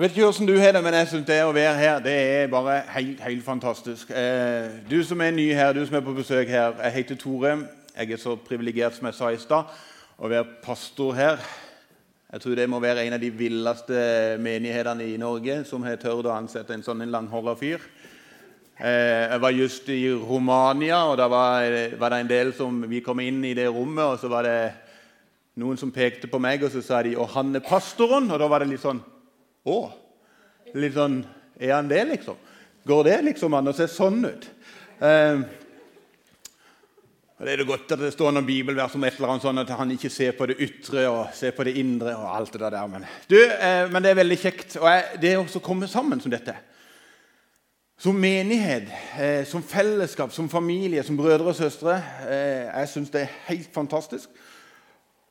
Jeg vet ikke hvordan du har det, men jeg synes det å være her det er bare helt, helt fantastisk. Eh, du som er ny her, du som er på besøk her, jeg heter Tore. Jeg er så privilegert som jeg sa i stad, å være pastor her. Jeg tror det må være en av de villeste menighetene i Norge som har tørt å ansette en sånn langhåra fyr. Eh, jeg var just i Romania, og da var, var, det en del som Vi kom inn i det rommet, og så var det noen som pekte på meg, og så sa de 'Og han er pastoren?' Og da var det litt sånn å! Litt sånn Er han det, liksom? Går det liksom an å se sånn ut? Eh, Det er det godt at det står noen bibelvers om et eller annet sånn at han ikke ser på det ytre og ser på det indre. og alt det der. Men, du, eh, men det er veldig kjekt. Og jeg, det å komme sammen som dette Som menighet, eh, som fellesskap, som familie, som brødre og søstre eh, Jeg syns det er helt fantastisk.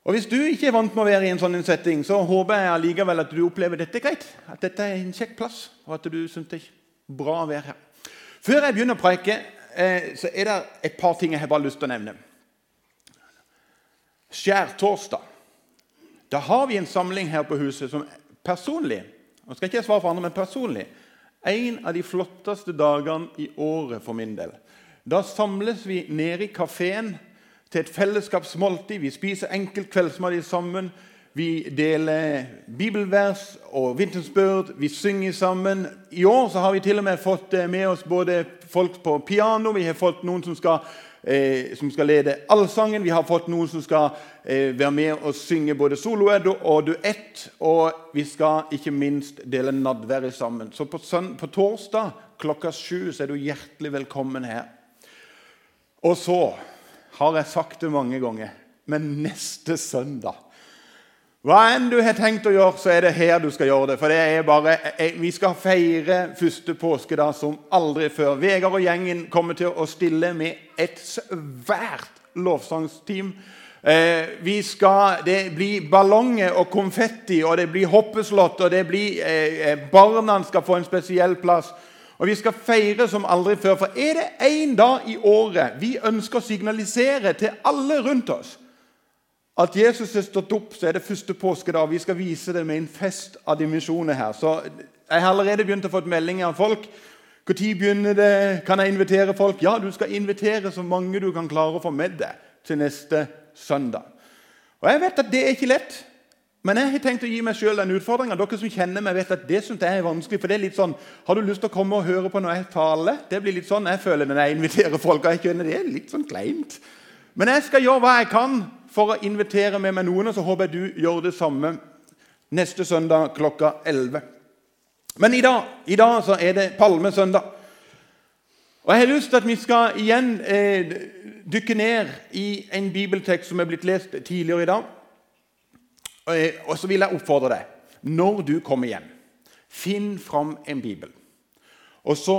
Og Hvis du ikke er vant med å være i en sånn setting, så håper jeg allikevel at du opplever dette greit. At dette er en kjekk plass, og at du syns det er bra å være her. Før jeg begynner å preike, eh, så er det et par ting jeg har bare lyst til å nevne. Skjærtorsdag. Da har vi en samling her på huset som personlig Nå skal ikke svare for andre, men personlig en av de flotteste dagene i året for min del. Da samles vi nede i kafeen til et fellesskapsmåltid. Vi spiser enkelt kveldsmat sammen. Vi deler bibelvers og vitnesbyrd. Vi synger sammen. I år har vi til og med fått eh, med oss både folk på piano, vi har fått noen som skal, eh, som skal lede allsangen, vi har fått noen som skal eh, være med og synge både soloed og duett. Og vi skal ikke minst dele nadværet sammen. Så på, på torsdag klokka sju er du hjertelig velkommen her. Og så har jeg sagt det mange ganger. Men neste søndag Hva enn du har tenkt å gjøre, så er det her du skal gjøre det. For det bare, Vi skal feire første påskedag som aldri før. Vegard og gjengen kommer til å stille med et svært lovsangsteam. Eh, skal, det blir ballonger og konfetti, og det blir hoppeslott, og det blir, eh, barna skal få en spesiell plass. Og vi skal feire som aldri før. For er det én dag i året vi ønsker å signalisere til alle rundt oss at Jesus er stått opp, så er det første påskedag. Vi skal vise det med en fest av dimensjoner her. Så Jeg har allerede begynt å få meldinger av folk. Når begynner det? Kan jeg invitere folk? Ja, du skal invitere så mange du kan klare å få med deg til neste søndag. Og Jeg vet at det er ikke lett. Men jeg har tenkt å gi meg sjøl den utfordringa. Dere som kjenner meg, vet at det synes jeg er vanskelig. for det er litt sånn, Har du lyst til å komme og høre på når jeg taler? Det blir litt sånn jeg føler når jeg inviterer folk. og jeg kjenner Det er litt sånn kleint. Men jeg skal gjøre hva jeg kan for å invitere med meg noen, og så håper jeg du gjør det samme neste søndag klokka 11. Men i dag, i dag så er det palmesøndag. Og Jeg har lyst til at vi skal igjen eh, dykke ned i en bibeltekst som er blitt lest tidligere i dag. Og så vil jeg oppfordre deg når du kommer hjem, finn fram en bibel. Og så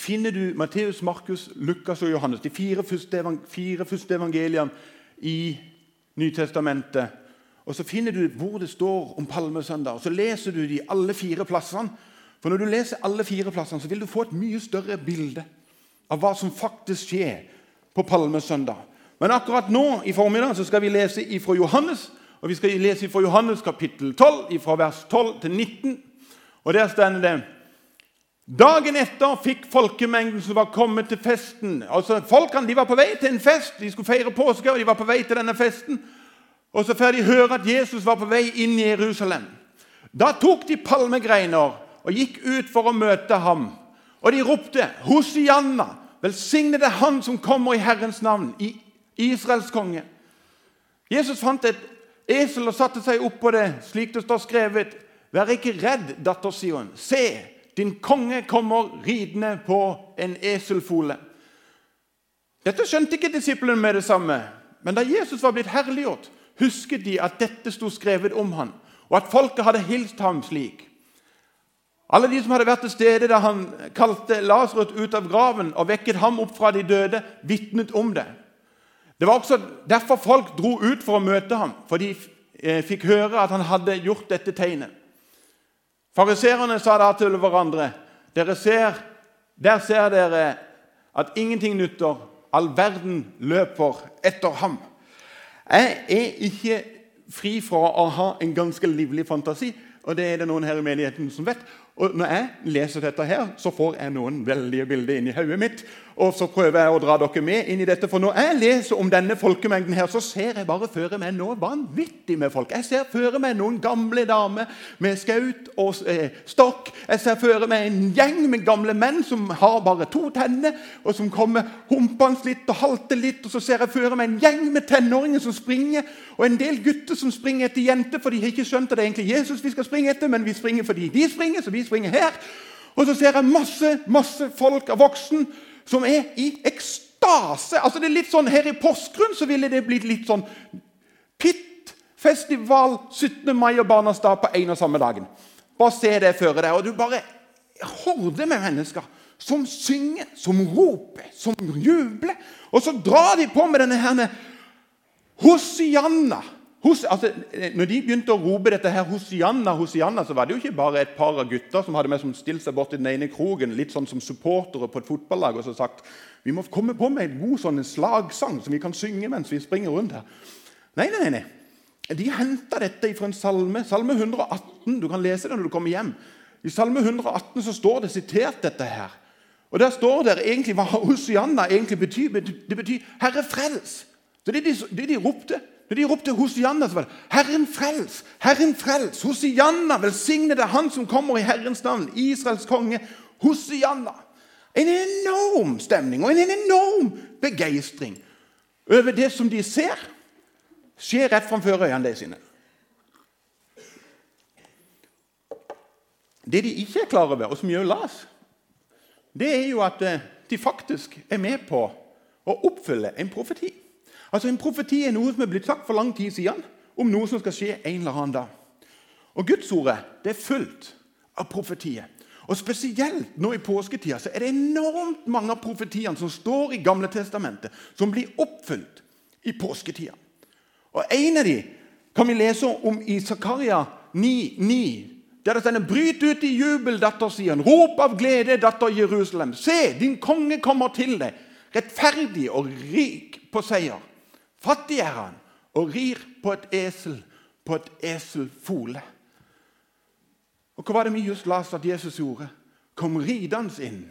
finner du Matteus, Markus, Lukas og Johannes, de fire første, fire første evangeliene i Nytestamentet. Og Så finner du hvor det står om palmesøndag, og så leser du de alle fire plassene. For Når du leser alle fire plassene, så vil du få et mye større bilde av hva som faktisk skjer på palmesøndag. Men akkurat nå i formiddag så skal vi lese ifra Johannes og Vi skal lese fra Johannes kapittel 12, fra vers 12 til 19. Og Der står det Dagen etter fikk folkemengden som var kommet til festen altså Folkene de var på vei til en fest. De skulle feire påske, og de var på vei til denne festen. Og Så får de høre at Jesus var på vei inn i Jerusalem. Da tok de palmegreiner og gikk ut for å møte ham. Og de ropte, 'Hosianna! Velsignede Han som kommer i Herrens navn, i Israels konge.' Jesus fant et esel og satte seg opp på det, slik det står skrevet. Vær ikke redd, datter Sion. Se, din konge kommer ridende på en eselfole. Dette skjønte ikke disiplene med det samme. Men da Jesus var blitt herliggjort, husket de at dette sto skrevet om ham, og at folket hadde hilst ham slik. Alle de som hadde vært til stede da han kalte Lasarus ut av graven og vekket ham opp fra de døde, vitnet om det. Det var også derfor folk dro ut for å møte ham, for de eh, fikk høre at han hadde gjort dette tegnet. Fariserene sa da til hverandre dere ser, Der ser dere at ingenting nytter. All verden løper etter ham. Jeg er ikke fri fra å ha en ganske livlig fantasi. Og det er det noen her i menigheten som vet. Og når jeg leser dette, her, så får jeg noen veldige bilder inn i hodet mitt. Og så prøver jeg å dra dere med inn i dette. For når jeg leser om denne folkemengden, her, så ser jeg bare føre meg noe vanvittig med folk. Jeg ser føre meg noen gamle damer med skaut og eh, stokk. Jeg ser føre meg en gjeng med gamle menn som har bare to tenner, og som kommer humpende litt og halter litt. Og så ser jeg føre meg en gjeng med tenåringer som springer, og en del gutter som springer etter jenter, for de har ikke skjønt at det er egentlig Jesus vi skal springe etter, men vi springer fordi de springer, så vi springer her. Og så ser jeg masse, masse folk av voksen som er i ekstase. Altså det er litt sånn Her i Porsgrunn så ville det blitt litt sånn Pitt-festival 17. mai og Barnas på en og samme dagen. Bare se det føre deg. Og du bare horder med mennesker som synger, som roper, som jubler. Og så drar de på med denne her Hosianna. Hos, altså, når de begynte å rope dette her Hosianna, Hosianna, så var det jo ikke bare et par av gutter som hadde med som stilt seg bort i den ene krogen, litt sånn som supportere på et fotballag, og så sagt vi må komme på med en god sånn slagsang som vi kan synge mens vi springer rundt her. Nei, nei, nei. De henta dette fra en salme, salme 118. Du kan lese det når du kommer hjem. I salme 118 så står det sitert dette her. Og Der står det egentlig hva Hosianna egentlig betyr. Det betyr 'Herre, frels'. Så det de, det de ropte når de ropte Hosianna, så var det 'Herren frels! Herren frels! Hosianna! Velsignede Han som kommer i Herrens navn! Israels konge! Hosianna!' En enorm stemning og en enorm begeistring over det som de ser skjer rett framfor øynene sine. Det de ikke er klar over, og som gjør las, det er jo at eh, de faktisk er med på å oppfylle en profeti. Altså En profeti er noe som er blitt sagt for lang tid siden, om noe som skal skje en eller annen dag. Og Gudsordet det er fullt av profetier. Og Spesielt nå i påsketida så er det enormt mange av profetiene som står i Gamle testamentet, som blir oppfylt i påsketida. Og En av dem kan vi lese om i Zakaria 9,9. Der det stender 'Bryt ut i jubel, datter Sion. Rop av glede, datter Jerusalem.' Se, din konge kommer til deg, rettferdig og rik på seier. Fattig er han og rir på et esel, på et eselfole. Og Hva var det vi just leste at Jesus gjorde? Kom ridende inn.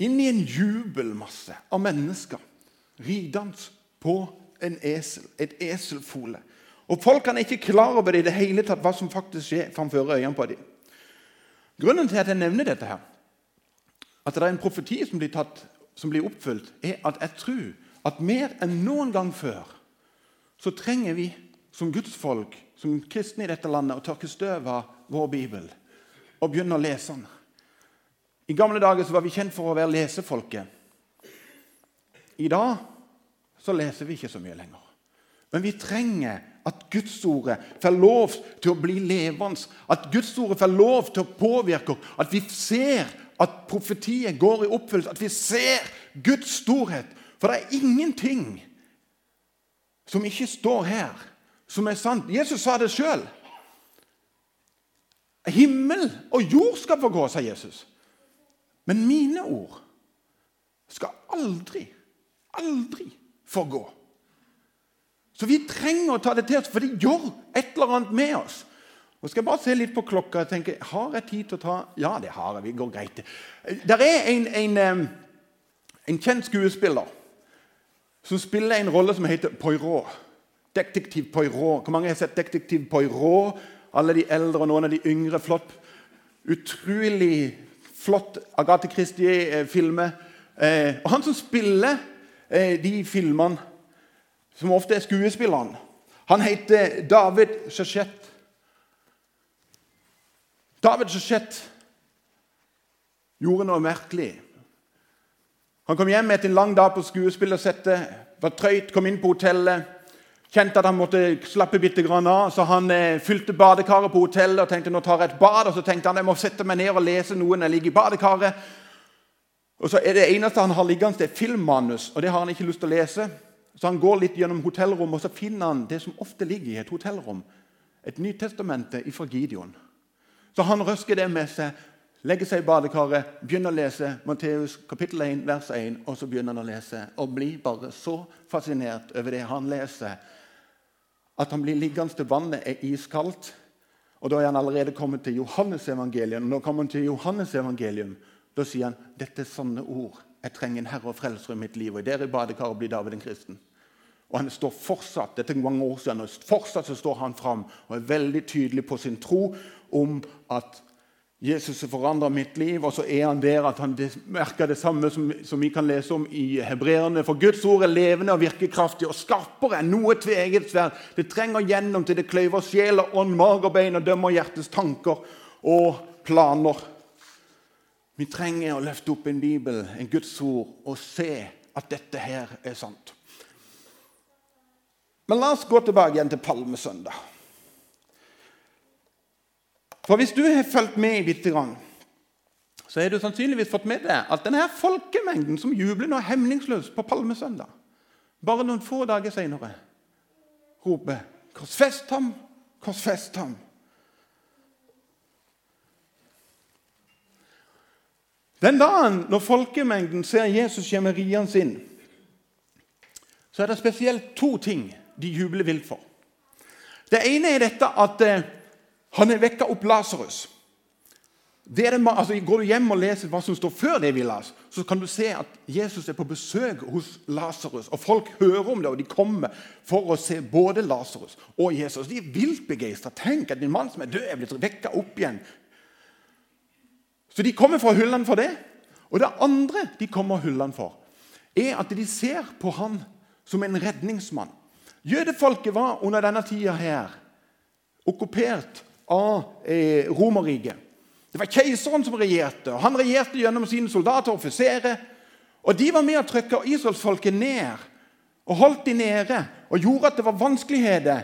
Inn i en jubelmasse av mennesker. Ridende på en esel, et eselfole. Og Folkene er ikke klar over det i det hele tatt, hva som faktisk skjer framfor øynene på dem. Grunnen til at jeg nevner dette, her, at det er en profeti som blir, tatt, som blir oppfylt, er at jeg tror at mer enn noen gang før så trenger vi som gudsfolk, som kristne i dette landet, å tørke støv av vår bibel og begynne å lese den. I gamle dager så var vi kjent for å være lesefolket. I dag så leser vi ikke så mye lenger. Men vi trenger at Gudsordet får lov til å bli levende. At Gudsordet får lov til å påvirke oss. At vi ser at profetiet går i oppfyllelse. At vi ser Guds storhet. For det er ingenting som ikke står her, som er sant. Jesus sa det sjøl. Himmel og jord skal få gå, sa Jesus. Men mine ord skal aldri, aldri få gå. Så vi trenger å ta det til oss, for det gjør et eller annet med oss. Og skal jeg bare se litt på klokka og tenke har jeg tid til å ta Ja, det har jeg. Vi går greit. Det er en, en, en kjent skuespiller som spiller en rolle som heter Poirot. Detektiv Poirot. Hvor mange har sett Detektiv Poirot? Alle de eldre og noen av de yngre. Flott. Utrolig flott Agathe Christie-filmer. Eh, og han som spiller eh, de filmene, som ofte er skuespilleren, han heter David Chachette. David Chachette gjorde noe merkelig. Han kom hjem etter en lang dag på skuespillersettet, var trøyt, kom inn på hotellet. Kjente at han måtte slappe bitte grann av, så han eh, fylte badekaret på hotellet og tenkte nå tar jeg et bad. Og så tenkte han jeg må sette meg ned og lese noe når jeg ligger i badekaret. Og så er Det eneste han har liggende, det er filmmanus, og det har han ikke lyst til å lese. Så han går litt gjennom hotellrommet, og så finner han det som ofte ligger i et hotellrom. Et Nytestamentet fra Gideon. Så han røsker det med seg, legger seg i badekaret, begynner å lese Matteus kapittel 1, vers 1, og så begynner han å lese og blir bare så fascinert over det han leser, at han blir liggende til vannet er iskaldt. Og Da er han allerede kommet til Johannes evangelium. Når han kommer til Johannes evangelium, da sier han dette er sanne ord. Jeg trenger en herre og frelser i mitt liv. Og i dere badekaret blir David en kristen. Og han står fortsatt dette er mange år siden, og fortsatt så står han fram og er veldig tydelig på sin tro om at Jesus har forandra mitt liv, og så er han der at han merker det samme som, som vi kan lese om i hebreerne. For Guds ord er levende og virkekraftig og skarpere enn noe tveget sverd. Det trenger gjennom til det kløyver sjel og ånd, mage og bein og dømmer hjertets tanker og planer. Vi trenger å løfte opp en bibel, en Guds ord, og se at dette her er sant. Men la oss gå tilbake igjen til Palmesøndag. For hvis du har fulgt med litt, så har du sannsynligvis fått med deg at denne folkemengden som jubler nå hemningsløst på palmesøndag, bare noen få dager senere roper 'Korsfest ham! Korsfest ham!' Den dagen når folkemengden ser Jesus komme riende inn, så er det spesielt to ting de jubler vilt for. Det ene er dette at eh, han har vekka opp Lasarus. Altså, går du hjem og leser hva som står før det vi las, så kan du se at Jesus er på besøk hos Lasarus. Og folk hører om det, og de kommer for å se både Lasarus og Jesus. De er vilt begeistra. Tenk at en mann som er død, er blitt vekka opp igjen. Så de kommer fra hullene for det. Og det andre de kommer hullene for, er at de ser på han som en redningsmann. Jødefolket var under denne tida her okkupert av eh, Romerriket. Det var keiseren som regjerte. og Han regjerte gjennom sine soldater og offiserer. Og De var med å trykke israelsfolket ned og holdt de nede og gjorde at det var vanskeligheter.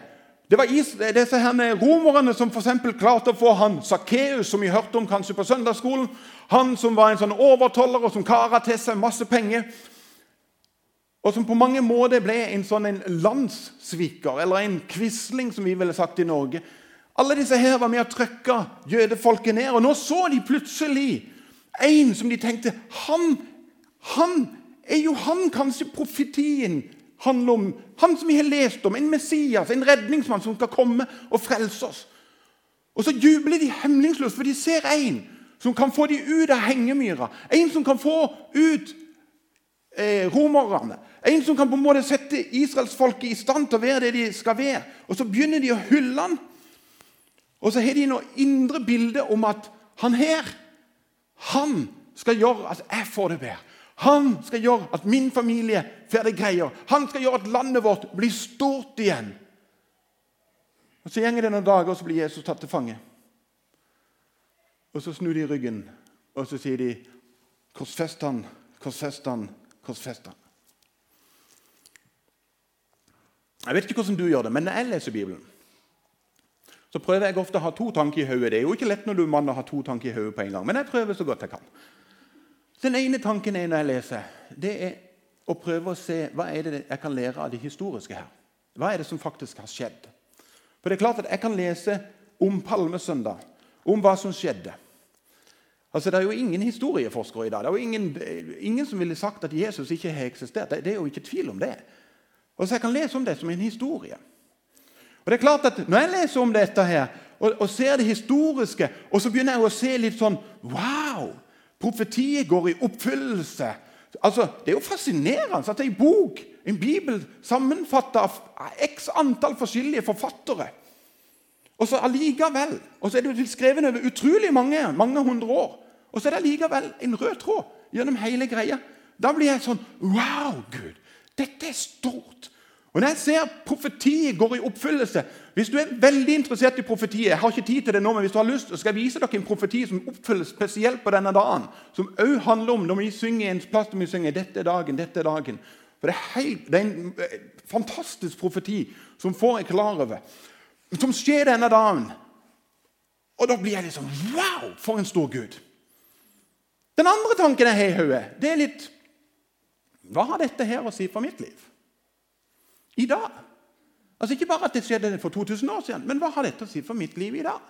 Det var disse her romerne som for klarte å få han Sakkeus, som vi hørte om kanskje på søndagsskolen. Han som var en sånn overtoller og som kara til seg masse penger. Og som på mange måter ble en sånn en landssviker, eller en quisling, som vi ville sagt i Norge. Alle disse her var med å trykke jødefolket ned. Og nå så de plutselig en som de tenkte Han, han er jo han kanskje profetien handler om. Han som vi har lest om. En Messias, en redningsmann som skal komme og frelse oss. Og så jubler de hemningsløst, for de ser en som kan få dem ut av hengemyra. En som kan få ut eh, romerne. En som kan på en måte sette israelsfolket i stand til å være det de skal være. Og så begynner de å hylle han. Og så har de noe indre bilde om at han her han skal gjøre at jeg får det bedre. Han skal gjøre at min familie får det greier. Han skal gjøre at landet vårt blir stort igjen. Og Så går det noen dager, og så blir Jesus tatt til fange. Og Så snur de ryggen, og så sier de, 'Korsfest han, korsfest han, korsfest han'. Jeg vet ikke hvordan du gjør det, men når jeg leser Bibelen, så prøver jeg ofte å ha to tanker i hodet. Det er jo ikke lett når du er mann å ha to tanker i hodet på en gang, men jeg prøver så godt jeg kan. Den ene tanken er når jeg leser, det er å prøve å se hva er det jeg kan lære av det historiske her. Hva er det som faktisk har skjedd? For det er klart at Jeg kan lese om Palmesøndag, om hva som skjedde. Altså, Det er jo ingen historieforskere i dag. Det er jo ingen, ingen som ville sagt at Jesus ikke har eksistert. Det, er jo ikke tvil om det. Og så Jeg kan lese om det som en historie. Og det er klart at Når jeg leser om dette her, og, og, ser det historiske, og så begynner jeg å se litt sånn Wow! Profetiet går i oppfyllelse. Altså, Det er jo fascinerende at en bok, en bibel, sammenfatta av x antall forskjellige forfattere Og så allikevel, og så er det skrevet over utrolig mange, mange hundre år. Og så er det allikevel en rød tråd gjennom hele greia. Da blir jeg sånn Wow, Gud! Dette er stort! Og Når jeg ser profetiet går i oppfyllelse Hvis du er veldig interessert i profetiet Jeg har ikke tid til det nå, men hvis du har lyst, så skal jeg vise dere en profeti som oppfylles spesielt på denne dagen. Som òg handler om når vi synger en plass når vi synger 'Dette er dagen', dette er dagen. For Det er, helt, det er en eh, fantastisk profeti som får jeg klar over. Som skjer denne dagen. Og da blir jeg liksom Wow, for en stor Gud! Den andre tanken jeg har i hodet, det er litt Hva har dette her å si for mitt liv? I dag. Altså Ikke bare at det skjedde for 2000 år siden, men hva har dette å si for mitt liv i dag?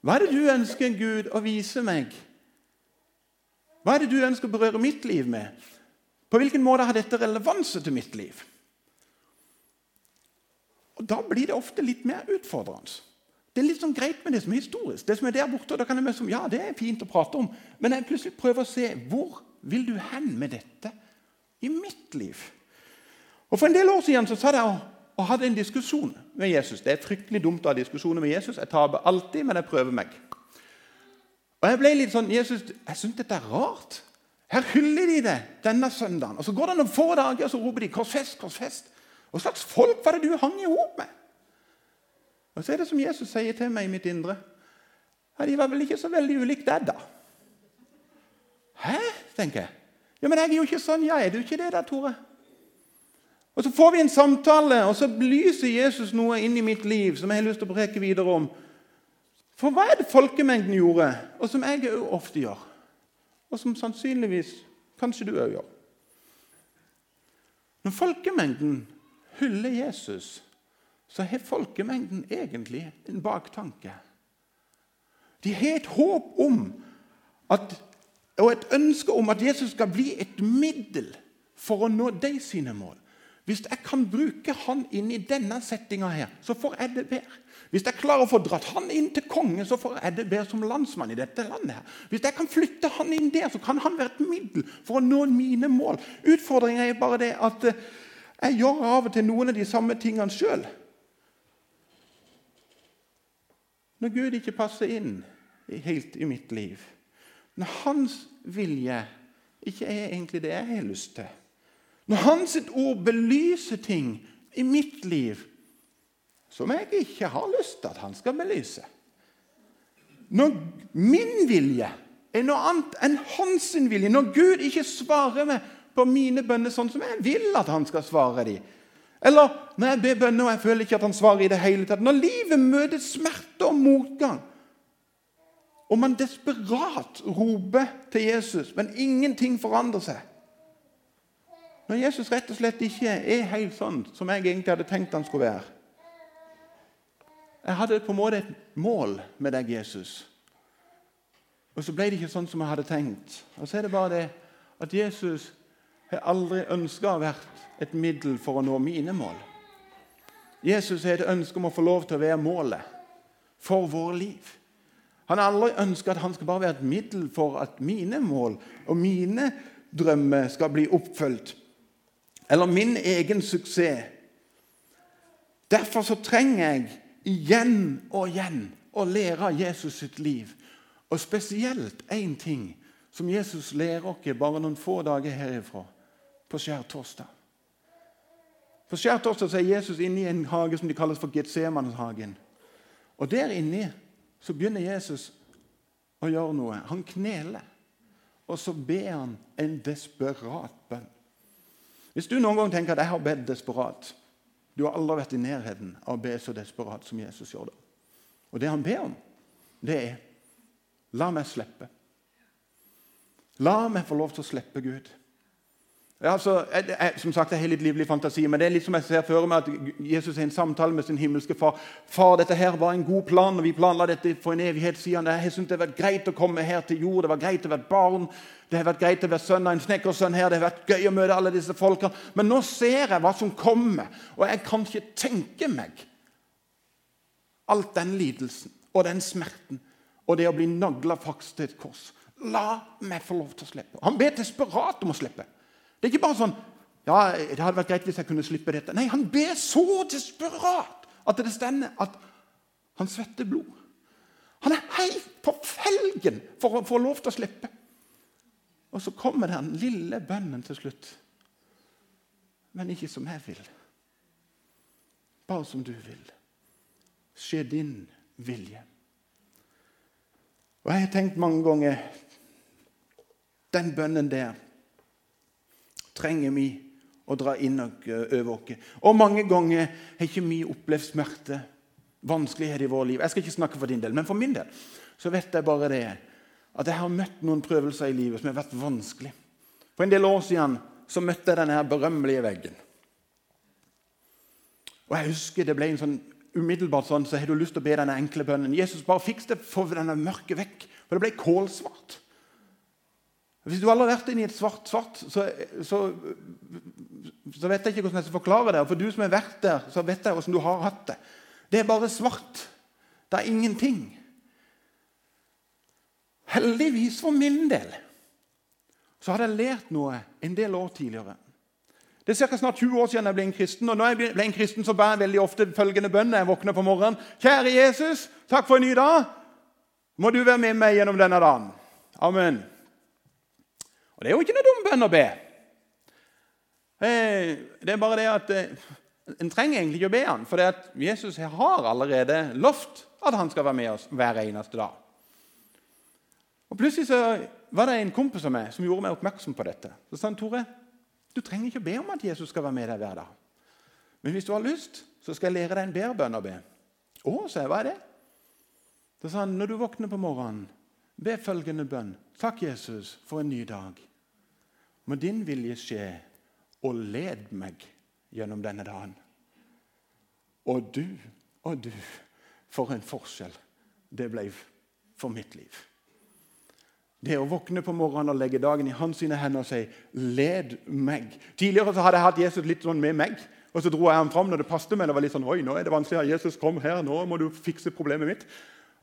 Hva er det du ønsker Gud å vise meg? Hva er det du ønsker å berøre mitt liv med? På hvilken måte har dette relevanse til mitt liv? Og Da blir det ofte litt mer utfordrende. det er litt sånn greit med det som er historisk. Det som er der borte, da kan jeg som, ja, det er fint å prate om. Men jeg plutselig prøver å se hvor vil du hen med dette i mitt liv. Og For en del år siden så satt jeg og, hadde en diskusjon med Jesus. Det er fryktelig dumt å ha diskusjoner med Jesus. Jeg taper alltid, men jeg prøver meg. Og jeg ble litt sånn Jesus, jeg syns dette er rart. Her hyller de det denne søndagen. Og Så går det noen få dager, og så roper de 'Korsfest, korsfest'. Hva slags folk var det du hang i hop med? Og så er det som Jesus sier til meg i mitt indre. Ja, De var vel ikke så veldig ulike deg, da? Hæ? tenker jeg. Ja, Men jeg er jo ikke sånn. Ja, er du ikke det, da, Tore? Og Så får vi en samtale, og så lyser Jesus noe inn i mitt liv som jeg har lyst til å preke videre om. For hva er det folkemengden gjorde, og som jeg òg ofte gjør? Og som sannsynligvis kanskje du òg gjør. Når folkemengden hyller Jesus, så har folkemengden egentlig en baktanke. De har et håp om at, og et ønske om at Jesus skal bli et middel for å nå de sine mål. Hvis jeg kan bruke han inn i denne settinga her, så får jeg det bedre. Hvis jeg klarer å få dratt han inn til konge, så får jeg det bedre som landsmann i dette landet. her. Hvis jeg kan flytte han inn der, så kan han være et middel for å nå mine mål. Utfordringa er bare det at eh, jeg gjør av og til noen av de samme tingene sjøl. Når Gud ikke passer inn helt i mitt liv, når hans vilje ikke er egentlig det jeg har lyst til Når hans ord belyser ting i mitt liv som jeg ikke har lyst til at han skal belyse Når min vilje er noe annet enn hans vilje, når Gud ikke svarer meg på mine bønner sånn som jeg vil at han skal svare dem, eller når jeg ber bønner og jeg føler ikke at han svarer i det hele tatt. Når livet møter smerte og motgang, og man desperat roper til Jesus, men ingenting forandrer seg Når Jesus rett og slett ikke er helt sånn som jeg egentlig hadde tenkt han skulle være Jeg hadde på en måte et mål med deg, Jesus. Og så ble det ikke sånn som jeg hadde tenkt. Og så er det bare det at Jesus har aldri ønska å være et middel for å nå mine mål. Jesus har et ønske om å få lov til å være målet for vår liv. Han har aldri ønska at han skal bare være et middel for at mine mål og mine drømmer skal bli oppfylt. Eller min egen suksess. Derfor så trenger jeg igjen og igjen å lære Jesus sitt liv. Og spesielt én ting som Jesus lærer oss bare noen få dager herifra på skjærtorsdag. På skjærtorsdag er Jesus inne i en hage som de kalles for Getsemanshagen. Og der inni så begynner Jesus å gjøre noe. Han kneler, og så ber han en desperat bønn. Hvis du noen gang tenker at jeg har bedt desperat Du har aldri vært i nærheten av å be så desperat som Jesus gjør det. Og det han ber om, det er La meg slippe. La meg få lov til å slippe Gud. Ja, så, jeg, jeg, som sagt, jeg har litt livlig fantasi, men det er litt som jeg ser for meg at Jesus har en samtale med sin himmelske far. Far, dette her var en god plan, og vi planla dette for en evighet siden. Jeg syns det har vært greit å komme her til jord, det var greit å være barn, det har vært greit å være sønn av en snekkersønn her, det har vært gøy å møte alle disse folkene. Men nå ser jeg hva som kommer, og jeg kan ikke tenke meg alt den lidelsen og den smerten og det å bli nagla fast til et kors. La meg få lov til å slippe. Han ber desperat om å slippe. Det er ikke bare sånn ja, det hadde vært greit hvis jeg kunne slippe dette. Nei, han ber så desperat at det stender at han svetter blod. Han er helt på felgen for å få lov til å slippe. Og så kommer den lille bønnen til slutt. Men ikke som jeg vil. Bare som du vil. Skje din vilje. Og Jeg har tenkt mange ganger den bønnen der trenger vi å dra inn og over oss. Og mange ganger har ikke vi opplevd smerte, vanskeligheter i vårt liv. Jeg skal ikke snakke for din del, men for min del så vet jeg bare det at jeg har møtt noen prøvelser i livet som har vært vanskelig. For en del år siden så møtte jeg denne berømmelige veggen. Og jeg husker det ble en sånn umiddelbart sånn, så har du lyst til å be denne enkle bønnen. Jesus, bare fiks det, få denne mørket vekk. For det ble kålsvart. Hvis du aldri har vært inne i et svart svart, så, så, så, vet jeg ikke hvordan jeg skal forklare det. For du som har vært der, så vet jeg hvordan du har hatt det. Det er bare svart. Det er ingenting. Heldigvis for min del så hadde jeg lært noe en del år tidligere. Det er ca. snart 20 år siden jeg ble en kristen. og når jeg ble en kristen, så bærer jeg veldig ofte følgende bønn når jeg våkner på morgenen. Kjære Jesus, takk for en ny dag. Må du være med meg gjennom denne dagen. Amen. Og Det er jo ikke noe dum bønn å be. Det er bare det at eh, En trenger egentlig ikke å be han, for det at Jesus har allerede lovt at han skal være med oss hver eneste dag. Og Plutselig så var det en kompis av meg som gjorde meg oppmerksom på dette. Så sa han, Tore, du trenger ikke å be om at Jesus skal være med deg hver dag. Men hvis du har lyst, så skal jeg lære deg en bedre bønn å be. Å, sa jeg. Hva er det? Så sa han, når du våkner på morgenen, be følgende bønn. Takk, Jesus, for en ny dag. Må din vilje skje, og led meg gjennom denne dagen. Og du, og du, for en forskjell det ble for mitt liv. Det å våkne på morgenen og legge dagen i hans sine hender og si 'led meg'. Tidligere så hadde jeg hatt Jesus litt sånn med meg, og så dro jeg ham fram når det passet meg. Det var litt sånn, oi, nå er det vanskelig, Jesus, kom her, nå må du fikse problemet mitt.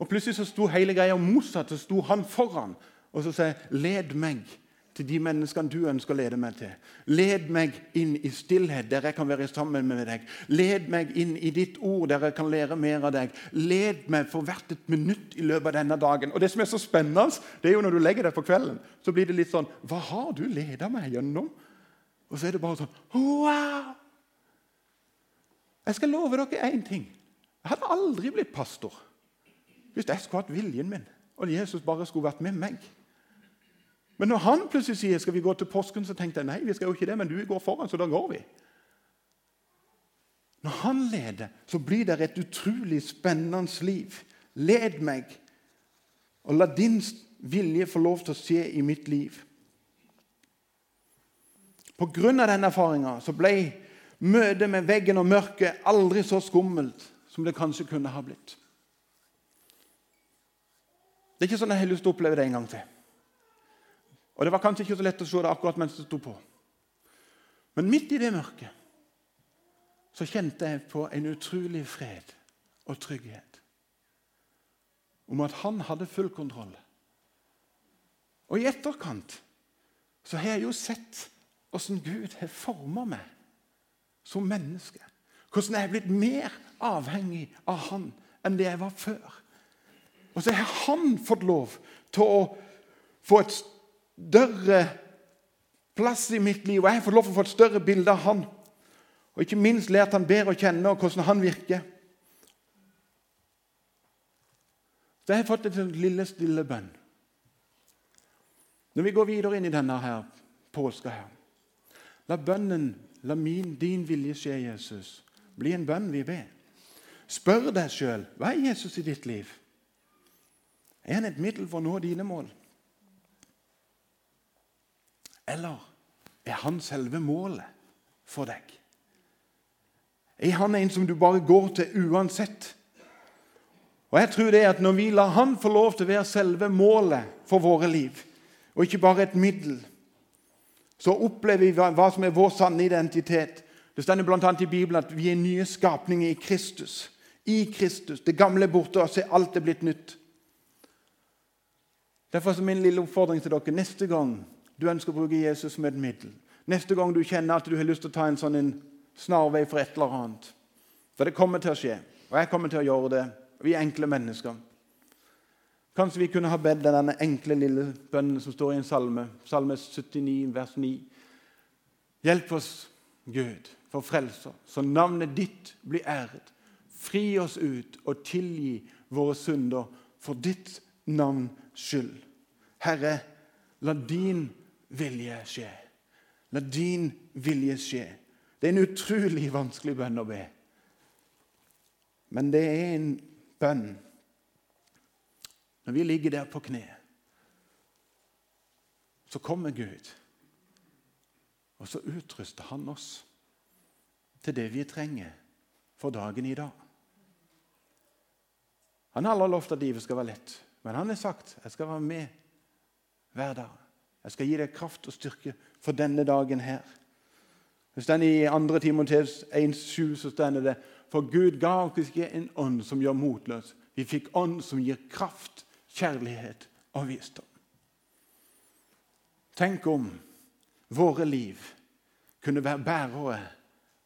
Og Plutselig så sto hele greia motsatt, så sto han foran og så jeg, 'Led meg' til de menneskene du ønsker å lede meg til. Led meg inn i stillhet, der jeg kan være sammen med deg. Led meg inn i ditt ord, der jeg kan lære mer av deg. Led meg for hvert et minutt i løpet av denne dagen. Og Det som er så spennende, det er jo når du legger deg på kvelden, så blir det litt sånn Hva har du leda meg gjennom? Og så er det bare sånn Wow! Jeg skal love dere én ting. Jeg hadde aldri blitt pastor hvis jeg skulle hatt viljen min, og Jesus bare skulle vært med meg. Men når han plutselig sier skal vi gå til påsken, så tenkte jeg nei, vi skal jo ikke det, men du går foran, så da går vi. Når han leder, så blir det et utrolig spennende liv. Led meg, og la din vilje få lov til å skje i mitt liv. På grunn av den erfaringa ble møtet med veggen og mørket aldri så skummelt som det kanskje kunne ha blitt. Det er ikke sånn jeg har lyst til å oppleve det en gang til. Og Det var kanskje ikke så lett å se det akkurat mens det sto på. Men midt i det mørket så kjente jeg på en utrolig fred og trygghet om at han hadde full kontroll. Og i etterkant så har jeg jo sett hvordan Gud har forma meg som menneske. Hvordan jeg er blitt mer avhengig av han enn det jeg var før. Og så har han fått lov til å få et større plass i mitt liv, og jeg har fått lov til å få et større bilde av han. Og ikke minst lært han bedre å kjenne og hvordan han virker. Så jeg har fått et lille, stille bønn. Når vi går videre inn i denne her påska her La bønnen, la min, din vilje skje, Jesus, bli en bønn vi ber. Spør deg sjøl hva er Jesus i ditt liv. Er han et middel for å nå dine mål? Eller er han selve målet for deg? Er han en som du bare går til uansett? Og jeg tror det at Når vi lar han få lov til å være selve målet for våre liv, og ikke bare et middel, så opplever vi hva som er vår sanne identitet. Det står bl.a. i Bibelen at vi er nye skapninger i Kristus. I Kristus. Det gamle er borte, og alt er blitt nytt. Derfor er min lille oppfordring til dere neste gang du ønsker å bruke Jesus som et middel. Neste gang du kjenner at du har lyst til å ta en sånn en snarvei for et eller annet. For det kommer til å skje, og jeg kommer til å gjøre det. Vi er enkle mennesker. Kanskje vi kunne ha bedt denne enkle lille bønnen som står i en salme, salme 79, vers 9. Hjelp oss, Gud, for frelser, så navnet ditt blir æret. Fri oss ut og tilgi våre synder for ditt navns skyld. Herre, la din vilje skje. La din vilje skje. Det er en utrolig vanskelig bønn å be. Men det er en bønn Når vi ligger der på kne, så kommer Gud, og så utruster Han oss til det vi trenger for dagen i dag. Han har aldri lovt at livet skal være lett, men han har sagt jeg skal være med hver dag. Jeg skal gi deg kraft og styrke for denne dagen her. Det står I 2. Timoteus 1,7 så står det For Gud ga oss ikke en ånd som gjør motløs, Vi fikk ånd som gir kraft, kjærlighet og visdom. Tenk om våre liv kunne være bærere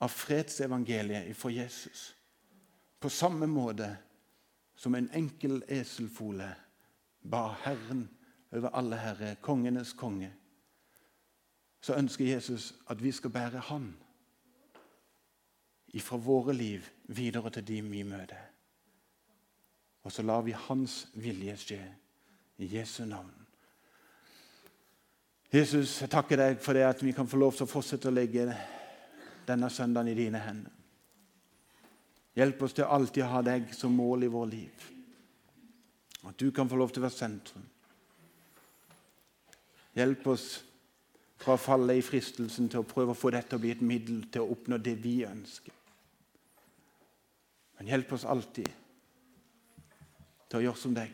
av fredsevangeliet for Jesus. På samme måte som en enkel eselfole ba Herren over alle herrer, kongenes konge, så ønsker Jesus at vi skal bære Han ifra våre liv videre til de vi møter. Og så lar vi Hans vilje skje i Jesu navn. Jesus, jeg takker deg for det at vi kan få lov til å fortsette å legge denne søndagen i dine hender. Hjelp oss til alltid å ha deg som mål i vår liv. At du kan få lov til å være sentrum. Hjelp oss fra å falle i fristelsen til å prøve å få dette til å bli et middel til å oppnå det vi ønsker. Men hjelp oss alltid til å gjøre som deg.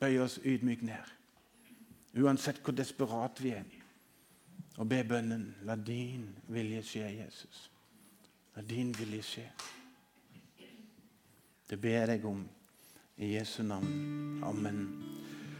Bøye oss ydmykt ned. Uansett hvor desperat vi er. Og be bønnen La din vilje skje, Jesus. La din vilje skje. Det ber jeg deg om i Jesu navn. Amen.